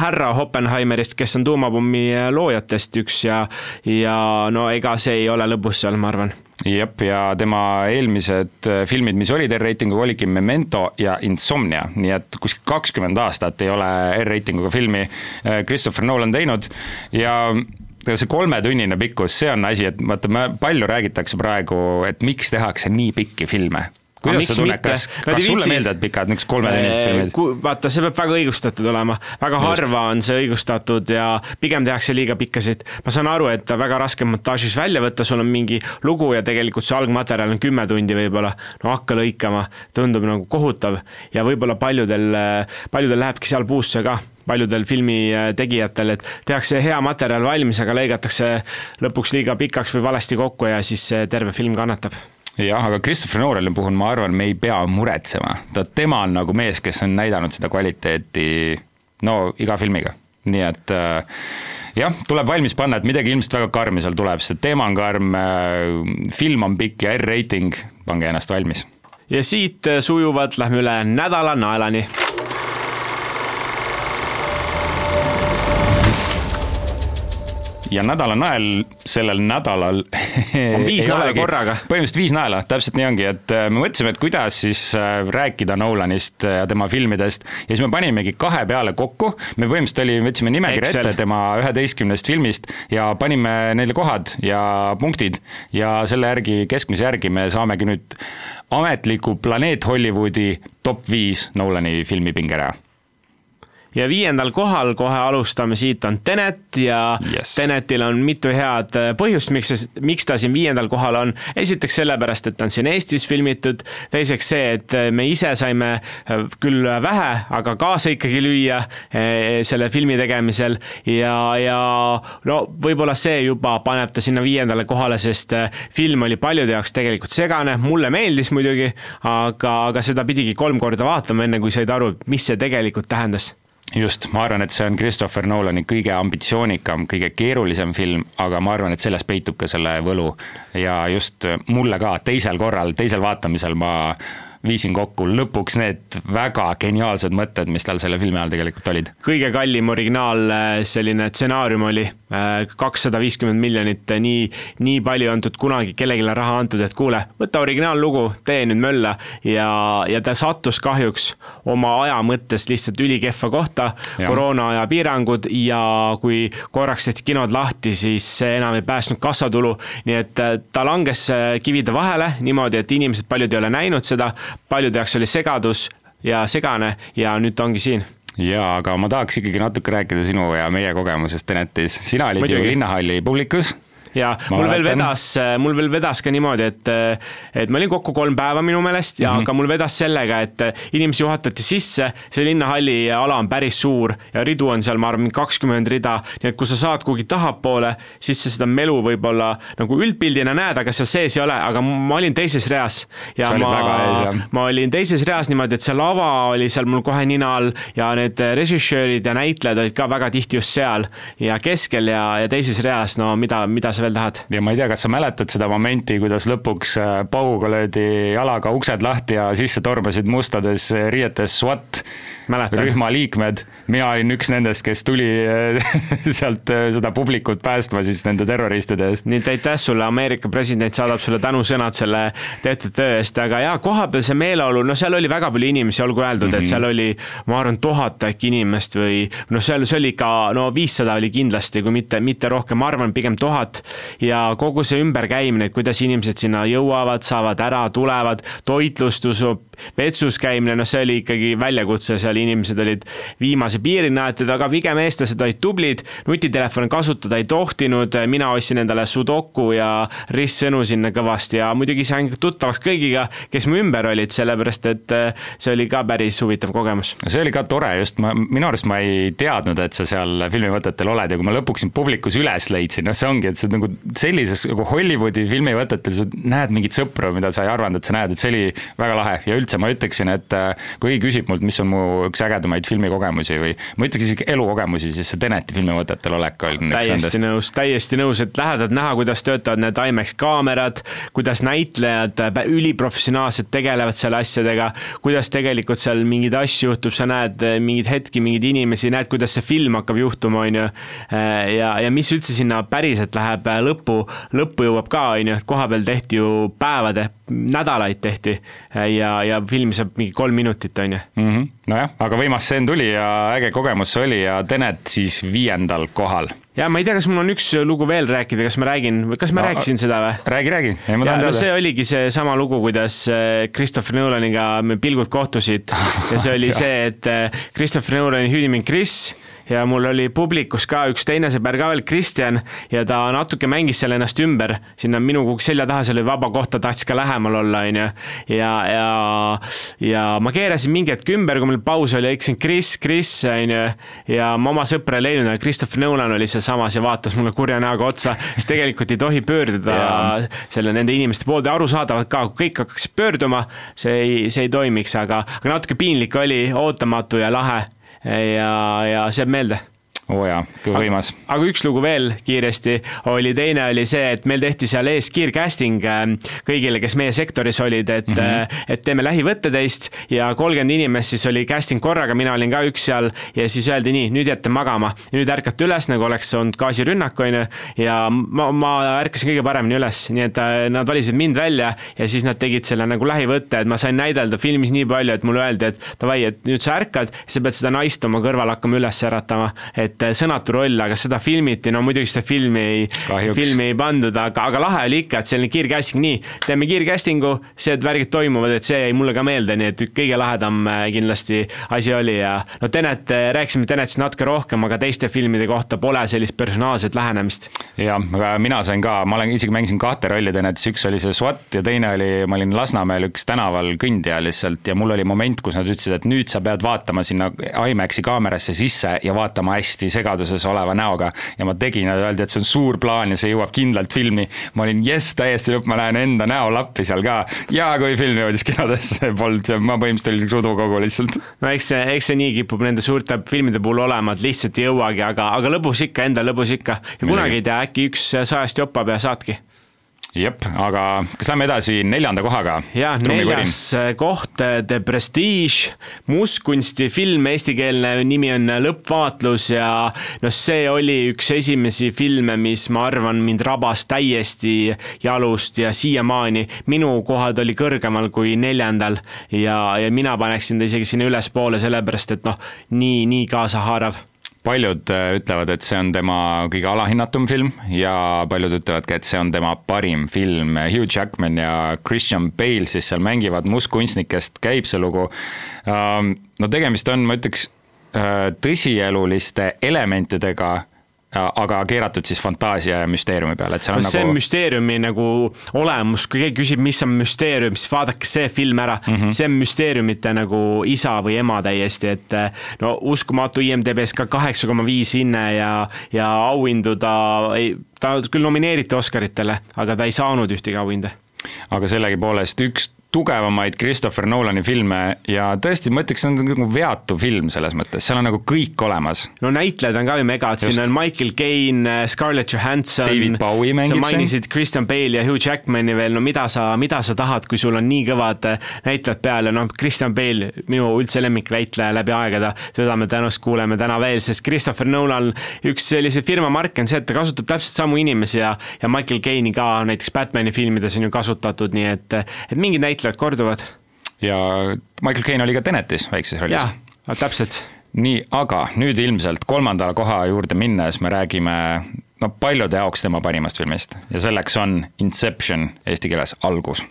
härra Oppenheimerist, kes on tuumapommi äh, loojatest üks ja, ja no ega see ei ole lõbus seal, ma arvan jah, ja tema eelmised äh, filmid, mis olid R-reitinguga, olidki Memento ja Insomnia, nii et kuskil kakskümmend aastat ei ole R-reitinguga filmi äh, Christopher Nolan teinud ja see kolmetunnine pikkus, see on asi, et vaata, palju räägitakse praegu, et miks tehakse nii pikki filme kuidas sa tunned, kas, kas sulle viitsi... meeldivad pikad niisugused kolmetunnised filmid? vaata, see peab väga õigustatud olema, väga Just. harva on see õigustatud ja pigem tehakse liiga pikkasid. ma saan aru, et väga raske montaažis välja võtta, sul on mingi lugu ja tegelikult see algmaterjal on kümme tundi võib-olla. no hakka lõikama, tundub nagu kohutav ja võib-olla paljudel, paljudel lähebki seal puusse ka paljudel filmi tegijatel, et tehakse hea materjal valmis, aga lõigatakse lõpuks liiga pikaks või valesti kokku ja siis terve film kannatab jah, aga Christopher Nolani puhul ma arvan, me ei pea muretsema, ta, tema on nagu mees, kes on näidanud seda kvaliteeti no iga filmiga, nii et äh, jah, tuleb valmis panna, et midagi ilmselt väga karmi seal tuleb, sest teema on karm äh,, film on pikk ja R-reiting, pange ennast valmis. ja siit sujuvalt lähme üle nädala naelani ja nädala nael sellel nädalal on viis naela korraga. põhimõtteliselt viis naela, täpselt nii ongi, et äh, me mõtlesime, et kuidas siis äh, rääkida Nolanist ja tema filmidest. Ja siis me panimegi kahe peale kokku. me põhimõtteliselt oli, võtsime nimekirja ette tema üheteistkümnest filmist ja panime neile kohad ja punktid. Ja selle järgi, keskmise järgi me saamegi nüüd ametliku Planeet Hollywoodi top viis Nolani filmipingerea ja viiendal kohal kohe alustame siit on Tenet ja yes. Tenetil on mitu head äh, põhjust, miks see, miks ta siin viiendal kohal on. esiteks sellepärast, et ta on siin Eestis filmitud, teiseks see, et äh, me ise saime äh, küll vähe, aga kaasa ikkagi lüüa selle filmi tegemisel ja, ja no võib-olla see juba paneb ta sinna viiendale kohale, sest film oli paljude jaoks tegelikult segane, mulle meeldis muidugi, aga, aga seda pidigi kolm korda vaatama, enne kui said aru, mis see tegelikult tähendas just, ma arvan, et see on Christopher Nolani kõige ambitsioonikam, kõige keerulisem film, aga ma arvan, et selles peitub ka selle võlu. ja just mulle ka teisel korral, teisel vaatamisel ma viisin kokku. Lõpuks need väga geniaalsed mõtted, mis tal selle filmi ajal tegelikult olid. kõige kallim originaal äh, selline stsenaarium oli äh, kakssada viiskümmend miljonit, äh, nii, nii palju antud kunagi kellelegi raha antud, et kuule, võta originaallugu, tee nüüd mölla. Ja, ja ta sattus kahjuks oma aja mõttes lihtsalt ülikehva kohta, koroona aja piirangud ja kui korraks tehti kinod lahti, siis see enam ei päästnud kassatulu, nii et ta langes kivide vahele niimoodi, et inimesed paljud ei ole näinud seda, paljude jaoks oli segadus ja segane ja nüüd ta ongi siin. Jaa, aga ma tahaks ikkagi natuke rääkida sinu ja meie kogemusest Tenetis. sina olid ju Linnahalli publikus ja ma mul veel vedas, mul veel vedas ka niimoodi, et, et ma olin kokku kolm päeva minu meelest ja mm, -hmm. aga mul vedas sellega, et inimesi juhatati sisse, see linnahalli ala on päris suur ja ridu on seal, ma arvan, kakskümmend rida, nii et kui sa saad kuhugi tahapoole, siis sa seda melu võib-olla nagu üldpildina näed, aga seal sees ei ole, aga ma olin teises reas. ja ma, ma olin teises reas niimoodi, et see lava oli seal mul kohe nina all ja need režissöörid ja näitlejad olid ka väga tihti just seal ja keskel ja, ja teises reas, no mida, mida sa veel tahad. ja ma ei tea, kas sa mäletad seda momenti, kuidas lõpuks äh, pauguga löödi jalaga uksed lahti ja sisse tormasid mustades riietes SWAT Mäletan. rühma liikmed, mina olin üks nendest, kes tuli äh, sealt äh, seda publikut päästma siis nende terroristide eest. nii et aitäh sulle, Ameerika president saadab sulle tänusõnad selle tehtud töö eest, aga jaa, kohapeal see meeleolu, no seal oli väga palju inimesi, olgu öeldud mm, -hmm. et mhm. seal oli, ma arvan, tuhat äkki inimest või noh, seal, see oli ikka, no viissada oli kindlasti, kui mitte, mitte rohkem, ma arvan, pigem tuhat. ja kogu see ümberkäimine, kuidas inimesed sinna jõuavad, saavad ära, tulevad, toitlustus, vetsus käimine, noh, see oli ikkagi väljakutse, seal inimesed olid viimase piirini aetud, aga pigem eestlased olid tublid, nutitelefone kasutada ei tohtinud, mina ostsin endale Sudoku ja ristsõnu sinna kõvasti ja muidugi sain tuttavaks kõigiga, kes mu ümber olid, sellepärast et äh, see oli ka päris huvitav kogemus. see oli ka tore, just ma, minu arust ma ei teadnud, et sa seal filmivõtetel oled ja kui ma lõpuks sind publikus üles leidsin, noh, see ongi, et sa nagu sellises nagu Hollywoodi filmivõtetel sa näed mingit sõpru, mida sa ei arvanud, et sa näed, et see oli väga lahe ja üldse ma ütleksin, et äh, kui keegi küsib mult, mis on mu üks ägedamaid filmikogemusi või ma ütleks isegi elukogemusi, siis see Teneti filmivõtetel olek oli täiesti nõus, täiesti nõus, et lähed näha, kuidas töötavad need IMAX kaamerad, kuidas näitlejad üliprofessionaalselt tegelevad selle asjadega, kuidas tegelikult seal mingeid asju juhtub, sa näed mingeid hetki, mingeid inimesi, näed, kuidas see film hakkab juhtuma, on ju. ja, ja mis üldse sinna päriselt läheb lõppu, lõppu jõuab ka, on ju, et kohapeal tehti ju päevade, nädalaid tehti ja, ja film saab mingi kolm minutit, on ju. Nojah, aga võimas stseen tuli ja äge kogemus see oli ja Tenet siis viiendal kohal ja ma ei tea, kas mul on üks lugu veel rääkida, kas ma räägin, kas ma no, rääkisin seda või? räägi, räägi. ja no see oligi seesama lugu, kuidas äh, Christopher Nolaniga me pilgud kohtusid ja see oli see, et äh, Christopher Nolani hüüdnimi on Chris ja mul oli publikus ka üks teine sõber ka veel, Kristjan, ja ta natuke mängis seal ennast ümber, sinna minu selja taha, seal oli vaba koht, ta tahtis ka lähemal olla, on ju. ja, ja, ja ma keerasin mingi hetk ümber, kui meil paus oli, ütlesin Kris, Kris, on ju, ja ma oma sõpra ei leidnud, aga Christopher Nolan oli sealsamas ja vaatas mulle kurja näoga otsa, siis tegelikult ei tohi pöörduda selle, nende inimeste poolde, arusaadavalt ka, kui kõik hakkaksid pöörduma, see ei, see ei toimiks, aga, aga natuke piinlik oli, ootamatu ja lahe ja, ja see jääb meelde oo oh jaa, kui võimas. aga üks lugu veel kiiresti oli, teine oli see, et meil tehti seal ees kiircasting ähm, kõigile, kes meie sektoris olid, et mm, -hmm. et teeme lähivõtte teist ja kolmkümmend inimest siis oli casting korraga, mina olin ka üks seal ja siis öeldi nii, nüüd jääte magama. nüüd ärkate üles, nagu oleks olnud gaasirünnak, on ju, ja ma, ma ärkasin kõige paremini üles, nii et äh, nad valisid mind välja ja siis nad tegid selle nagu lähivõtte, et ma sain näidelda filmis nii palju, et mulle öeldi, et davai, et nüüd sa ärkad, sa pead seda naist oma kõrval hakkama üles äratama, et et eh, sõnatu roll, aga seda filmiti, no muidugi seda filmi ei, filmi ei pandud, aga, aga lahe oli ikka, et selline kiircasting, nii, teeme kiircasting'u, see värgid toimuvad, et see jäi mulle ka meelde, nii et kõige lahedam eh, kindlasti asi oli ja no Tenet, eh, rääkisime Tenetist natuke rohkem, aga teiste filmide kohta pole sellist personaalset lähenemist. jah, aga mina sain ka, ma olen isegi mängisin kahte rolli Tenetis, üks oli see SWAT ja teine oli, ma olin Lasnamäel üks tänaval kõndija lihtsalt ja mul oli moment, kus nad ütlesid, et nüüd sa pead vaatama sinna IMAX-i kaamerasse sisse ja vaatama hästi täiesti segaduses oleva näoga. Ja ma tegin ja öeldi, et see on suur plaan ja see jõuab kindlalt filmi. ma olin jess, täiesti lõpp, ma näen enda näolappi seal ka. Ja kui film jõudis kinodesse, polnud ma põhimõtteliselt olin üks udukogu lihtsalt. no eks see, eks see nii kipub nende suurte filmide puhul olema, et lihtsalt ei jõuagi, aga, aga lõbus ikka, enda lõbus ikka. Ja kunagi ei tea, äkki üks sajast jopab ja saadki jep, aga kas lähme edasi neljanda kohaga? ja neljas koht, äh, The Prestige, mustkunsti film, eestikeelne nimi on Lõppvaatlus ja noh, see oli üks esimesi filme, mis ma arvan, mind rabas täiesti jalust ja siiamaani. Minu kohad oli kõrgemal kui neljandal ja, ja mina paneksin ta isegi sinna ülespoole, sellepärast et noh, nii, nii kaasahaarav paljud äh, ütlevad, et see on tema kõige alahinnatum film ja paljud ütlevad ka, et see on tema parim film. Hugh Jackman ja Christian Bale siis seal mängivad mustkunstnikest, käib see lugu. Ähm, no tegemist on, ma ütleks, äh, tõsieluliste elementidega aga keeratud siis fantaasia ja müsteeriumi peale, et seal on no, see nagu. müsteeriumi nagu olemus, kui keegi küsib, mis on müsteerium, siis vaadake see film ära mm, -hmm. see on müsteeriumite nagu isa või ema täiesti, et no uskumatu IMDB-s ka kaheksa koma viis hinne ja, ja auhindu ta ei, ta küll nomineeriti Oscaritele, aga ta ei saanud ühtegi auhinda aga sellegipoolest üks tugevamaid Christopher Nolani filme ja tõesti, ma ütleks, see on nagu veatu film selles mõttes, seal on nagu kõik olemas. no näitlejad on ka ju megad, siin on Michael Caine, Scarlett Johansson. David Bowie mängib siin. sa mainisid Christian Bale'i ja Hugh Jackmani veel, no mida sa, mida sa tahad, kui sul on nii kõvad äh, näitlejad peal ja noh, Christian Bale, minu üldse lemmiknäitleja läbi aegade, teda me tõenäoliselt kuuleme täna veel, sest Christopher Nolan, üks selliseid firma marke on see, et ta kasutab täpselt samu inimesi ja, ja Michael Caine'i ka näiteks Batman'i filmides on ju kasutatud, nii et, et mingid näitlejad näitlejad korduvad. ja Michael Caine oli ka Tenetis väikses rollis. täpselt. nii, aga nüüd ilmselt kolmanda koha juurde minnes me räägime no paljude jaoks tema parimast filmist ja selleks on Inception eesti keeles algus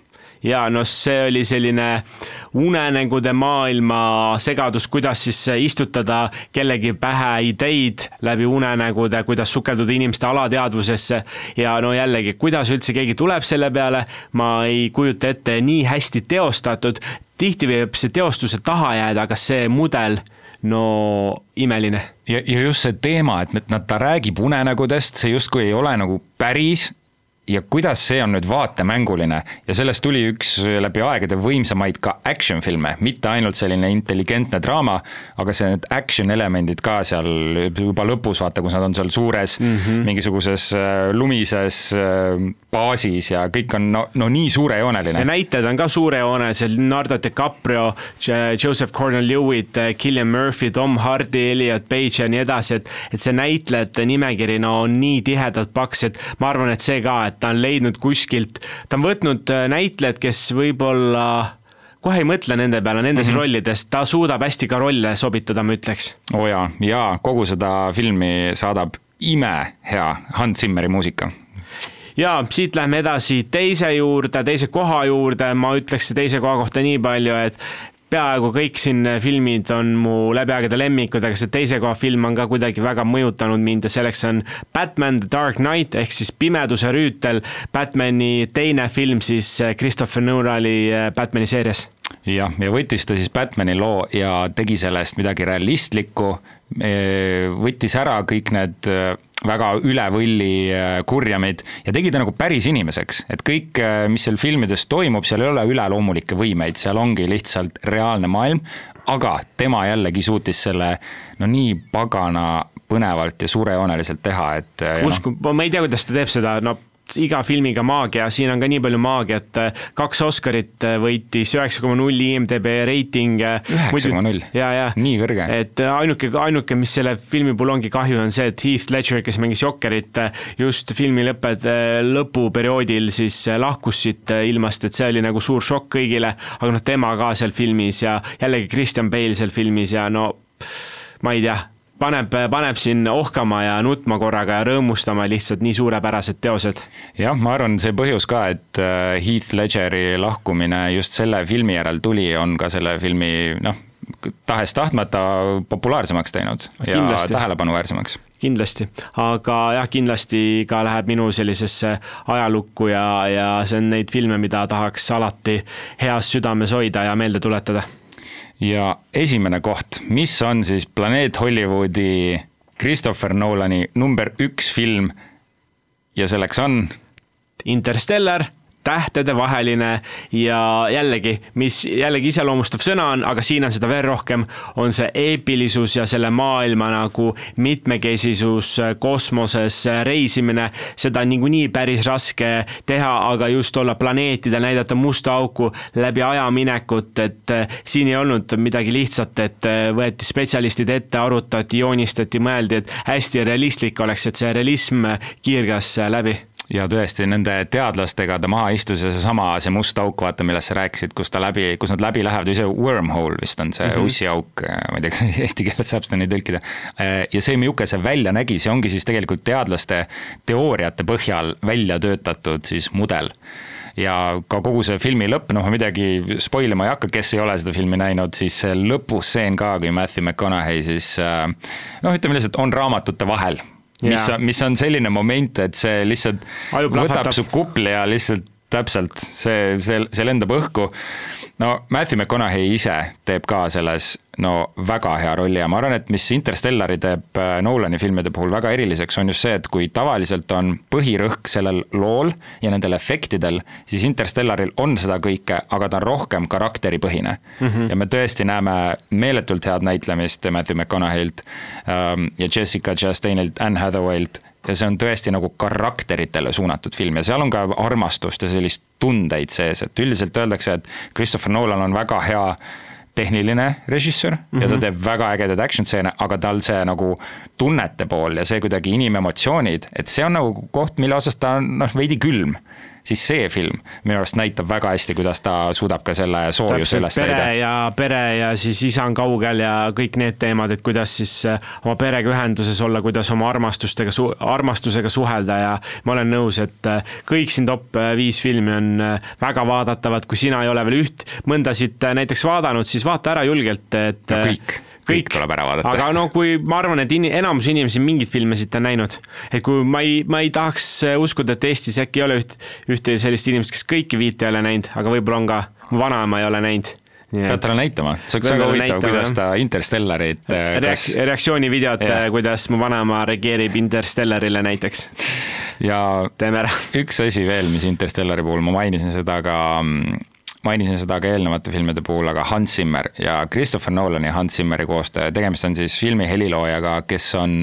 ja noh, see oli selline unenägude maailma segadus, kuidas siis istutada kellegi pähe ideid läbi unenägude, kuidas sukelduda inimeste alateadvusesse ja no jällegi, kuidas üldse keegi tuleb selle peale, ma ei kujuta ette, nii hästi teostatud, tihti võib see teostuse taha jääda, aga see mudel no imeline. ja, ja just see teema, et nad, ta räägib unenägudest, see justkui ei ole nagu päris ja kuidas see on nüüd vaatemänguline ja sellest tuli üks läbi aegade võimsamaid ka action filme, mitte ainult selline intelligentne draama, aga see need action elemendid ka seal juba lõpus, vaata, kus nad on seal suures mm -hmm. mingisuguses äh, lumises äh, baasis ja kõik on no, no nii suurejooneline. ja näitlejad on ka suurejoonelised, Leonardo DiCaprio, Joseph Gordon-Lewitt, Cillian Murphy, Tom Hardy, Elliot Page ja nii edasi, et et see näitlejate nimekiri no on nii tihedalt paks, et ma arvan, et see ka, et et ta on leidnud kuskilt, ta on võtnud äh, näitlejad, kes võib-olla kohe ei mõtle nende peale, nendes mm -hmm. rollides, ta suudab hästi ka rolle sobitada, ma ütleks. oo oh jaa, ja kogu seda filmi saadab imehea Hans Zimmeri muusika ja siit lähme edasi teise juurde, teise koha juurde, ma ütleks teise koha kohta nii palju, et peaaegu kõik siin filmid on mu läbi aegade lemmikud, aga see teise koha film on ka kuidagi väga mõjutanud mind ja selleks on Batman The Dark Knight ehk siis Pimeduse rüütel, Batmani teine film siis Christopher Nolani äh, Batmani seerias. jah, ja võttis ta siis Batmani loo ja tegi sellest midagi realistlikku, võttis ära kõik need äh, väga üle võlli äh, kurjamid ja tegi ta nagu päris inimeseks, et kõik, äh, mis seal filmides toimub, seal ei ole üleloomulikke võimeid, seal ongi lihtsalt reaalne maailm, aga tema jällegi suutis selle no nii pagana põnevalt ja suurejooneliselt teha, et usku no., ma ei tea, kuidas ta teeb seda, no iga filmiga maagia, siin on ka nii palju maagiat, kaks Oscarit võitis, üheksa koma null IMDB reiting. üheksa koma null, nii kõrge. et ainuke, ainuke, mis selle filmi puhul ongi kahju, on see, et Heath Ledger, kes mängis Jokkerit, just filmi lõpped, lõpuperioodil siis lahkus siit ilmast, et see oli nagu suur šokk kõigile, aga noh, tema ka seal filmis ja jällegi Christian Bale seal filmis ja no ma ei tea paneb, paneb sind ohkama ja nutma korraga ja rõõmustama lihtsalt nii suurepärased teosed. jah, ma arvan, see põhjus ka, et äh, Heath Ledgeri lahkumine just selle filmi järel tuli, on ka selle filmi noh, tahes-tahtmata populaarsemaks teinud ja kindlasti. tähelepanuväärsemaks kindlasti, aga jah, kindlasti ka läheb minu sellisesse ajalukku ja, ja see on neid filme, mida tahaks alati heas südames hoida ja meelde tuletada ja esimene koht, mis on siis Planeet Hollywoodi Christopher Nolani number üks film? Ja selleks on Interstellar tähtedevaheline ja jällegi, mis jällegi iseloomustav sõna on, aga siin on seda veel rohkem, on see eepilisus ja selle maailma nagu mitmekesisus, kosmoses reisimine, seda on niikuinii päris raske teha, aga just olla planeetidel, näidata musta auku läbi ajaminekut, et eh, siin ei olnud midagi lihtsat, et eh, võeti spetsialistid ette, arutati, joonistati, mõeldi, et hästi realistlik oleks, et see realism kiirgas läbi ja tõesti, nende teadlastega ta maha istus ja seesama, see must auk, vaata, millest sa rääkisid, kus ta läbi, kus nad läbi lähevad, või see wormhole vist on see mm -hmm. ussiauk, ma ei tea, kas eesti keeles saab seda nii tõlkida. ja see, milline see välja nägi, see ongi siis tegelikult teadlaste teooriate põhjal välja töötatud siis mudel ja ka kogu see filmi lõpp, noh, ma midagi spoil ima ei hakka, kes ei ole seda filmi näinud, siis see lõpustseen ka, kui Matthew McConaughey siis noh, ütleme lihtsalt on raamatute vahel mis on, mis on selline moment, et see lihtsalt Aju võtab su kupli ja lihtsalt täpselt, see, see, see lendab õhku no Matthew McConaughey ise teeb ka selles no väga hea rolli ja ma arvan, et mis Interstellari teeb äh, Nolani filmide puhul väga eriliseks, on just see, et kui tavaliselt on põhirõhk sellel lool ja nendel efektidel, siis Interstellaril on seda kõike, aga ta on rohkem karakteripõhine mm. -hmm. ja me tõesti näeme meeletult head näitlemist Matthew McConaughey'lt ähm, ja Jessica Chastainilt, Anne Hathaway'lt ja see on tõesti nagu karakteritele suunatud film ja seal on ka armastust ja sellist tundeid sees, et üldiselt öeldakse, et Christopher Nolan on väga hea tehniline režissöör mm -hmm. ja ta mhm. teeb väga ägedaid action stseene, aga tal see nagu tunnete pool ja see kuidagi inimemotsioonid, et see on nagu koht, mille osas ta on noh, veidi külm siis see film minu arust näitab väga hästi, kuidas ta suudab ka selle soojuse üles leida. pere ja pere ja siis isa on kaugel ja kõik need teemad, et kuidas siis äh, oma perega ühenduses olla, kuidas oma armastustega, armastusega suhelda ja ma olen nõus, et äh, kõik siin top äh, viis filmi on väga vaadatavad, kui sina ei ole veel üht, mõnda siit näiteks vaadanud, siis vaata ära julgelt, et no kõik kõik tuleb ära vaadata. aga no kui ma arvan, et in, enamus inimesi mingeid filme siit on näinud, et kui ma ei, ma ei tahaks uskuda, et Eestis äkki ei ole üht, ühte sellist inimest, kes kõiki viite ei ole näinud, aga võib-olla on ka, mu vanaema ei ole näinud pead talle näitama, see oleks väga huvitav, kuidas ta Interstellarit äh, Reak-, kas... reaktsioonivideot, äh, kuidas mu vanaema reageerib Interstellarile näiteks. ja teeme ära. üks asi veel, mis Interstellari puhul, ma mainisin seda ka mainisin seda ka eelnevate filmide puhul, aga Hans Zimmer ja Christopher Nolan ja Hans Zimmeri koostöö, tegemist on siis filmi heliloojaga, kes on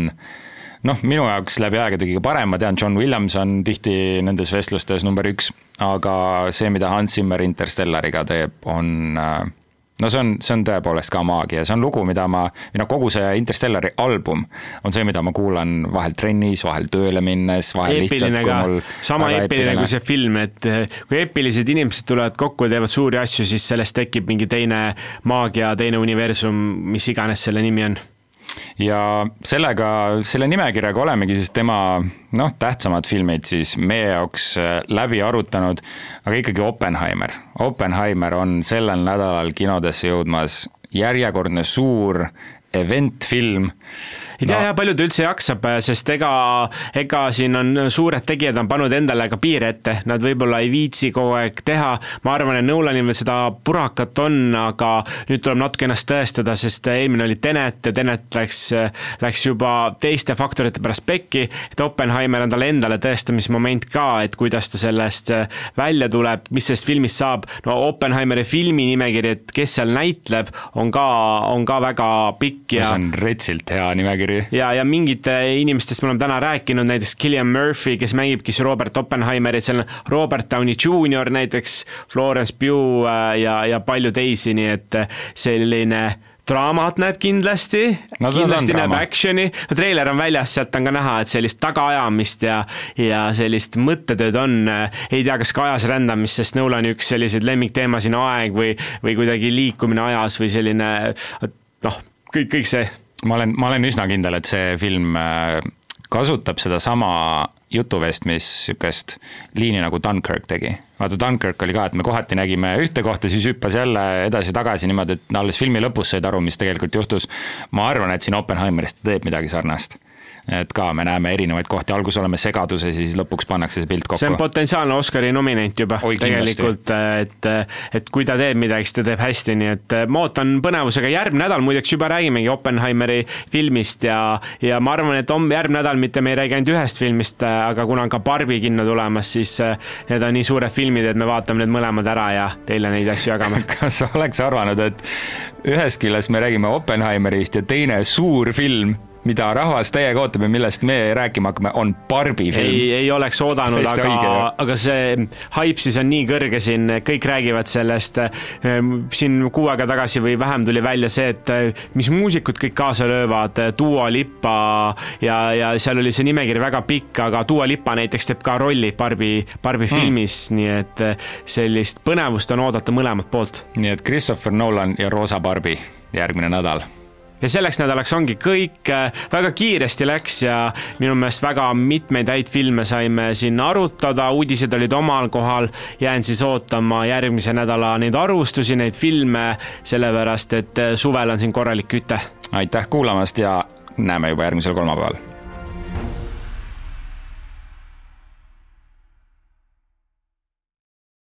noh, minu jaoks läbi aegade kõige parem, ma tean, John Williams on tihti nendes vestlustes number üks, aga see, mida Hans Zimmer Interstellariga teeb, on äh, no see on, see on tõepoolest ka maagia, see on lugu, mida ma, või noh, kogu see Interstellari album on see, mida ma kuulan vahel trennis, vahel tööle minnes, vahel eepiline lihtsalt, kui mul sama eepiline. kui see film, et eh, kui eepilised inimesed tulevad kokku ja teevad suuri asju, siis sellest tekib mingi teine maagia, teine universum, mis iganes selle nimi on ja sellega, selle nimekirjaga olemegi siis tema noh, tähtsamad filmid siis meie jaoks äh, läbi arutanud, aga ikkagi Oppenheimer. Oppenheimer on sellel nädalal kinodesse jõudmas järjekordne suur eventfilm ei tea no. jah, palju ta üldse jaksab, sest ega, ega siin on suured tegijad on pannud endale ka piire ette, nad võib-olla ei viitsi kogu aeg teha. ma arvan, et Nolanil veel seda purakat on, aga nüüd tuleb natuke ennast tõestada, sest eelmine oli Tenet ja Tenet läks, läks juba teiste faktorite pärast pekki. et Oppenheimer on talle endale tõestamismoment ka, et kuidas ta sellest välja tuleb, mis sellest filmist saab. no Oppenheimeri filmi nimekiri, et kes seal näitleb, on ka, on ka väga pikk ja. see on retsilt hea nimekiri nimekiri. ja, ja mingite inimestest me oleme täna rääkinud, näiteks Killian Murphy, kes mängibki siis Robert Oppenheimerit, seal on Robert Downey Jr näiteks, Florence Pugh äh, ja, ja palju teisi, nii et äh, selline draamat näeb kindlasti no,, kindlasti näeb action'i, no treiler on väljas, sealt on ka näha, et sellist tagaajamist ja, ja sellist mõttetööd on. Äh, ei tea, kas ka ajas rändamist, sest Nolani üks selliseid lemmikteemasid on aeg või, või kuidagi liikumine ajas või selline noh, kõik, kõik see ma olen, ma olen üsna kindel, et see film äh, kasutab sedasama jutuvestmis niisugust liini, nagu Dunkirk tegi. vaata, Dunkirk oli ka, et me kohati nägime ühte kohta, siis hüppas jälle edasi-tagasi niimoodi, et alles filmi lõpus said aru, mis tegelikult juhtus. ma arvan, et siin Oppenheimerist ta teeb midagi sarnast et ka me näeme erinevaid kohti, alguses oleme segaduses ja siis lõpuks pannakse see pilt kokku. see on potentsiaalne Oscari nominent juba Oi, tegelikult, et, et kui ta teeb midagi, siis ta teeb hästi, nii et ma ootan põnevusega, järgmine nädal muideks juba räägimegi Oppenheimeri filmist ja, ja ma arvan, et homme, järgmine nädal mitte me ei räägi ainult ühest filmist, aga kuna on ka Barbi kinno tulemas, siis need on nii suured filmid, et me vaatame need mõlemad ära ja teile neid asju jagame. Kas oleks arvanud, et ühest küljest me räägime Oppenheimerist ja teine suur film mida rahvas täiega ootab ja millest me rääkima hakkame, on Barbi film. ei, ei oleks oodanud, aga, aga see haip siis on nii kõrge siin, kõik räägivad sellest. Ehm, siin kuu aega tagasi või vähem tuli välja see, et eh, mis muusikud kõik kaasa löövad, Dua Lipa ja, ja seal oli see nimekiri väga pikk, aga Dua Lipa näiteks teeb ka rolli Barbi, Barbi hmm. filmis, nii et eh, sellist põnevust on oodata mõlemalt poolt. nii et Christopher Nolan ja Roosa Barbi järgmine nädal ja selleks nädalaks ongi kõik, väga kiiresti läks ja minu meelest väga mitmeid häid filme saime siin arutada, uudised olid omal kohal, jään siis ootama järgmise nädala neid arvustusi, neid filme, sellepärast et suvel on siin korralik küte. aitäh kuulamast ja näeme juba järgmisel kolmapäeval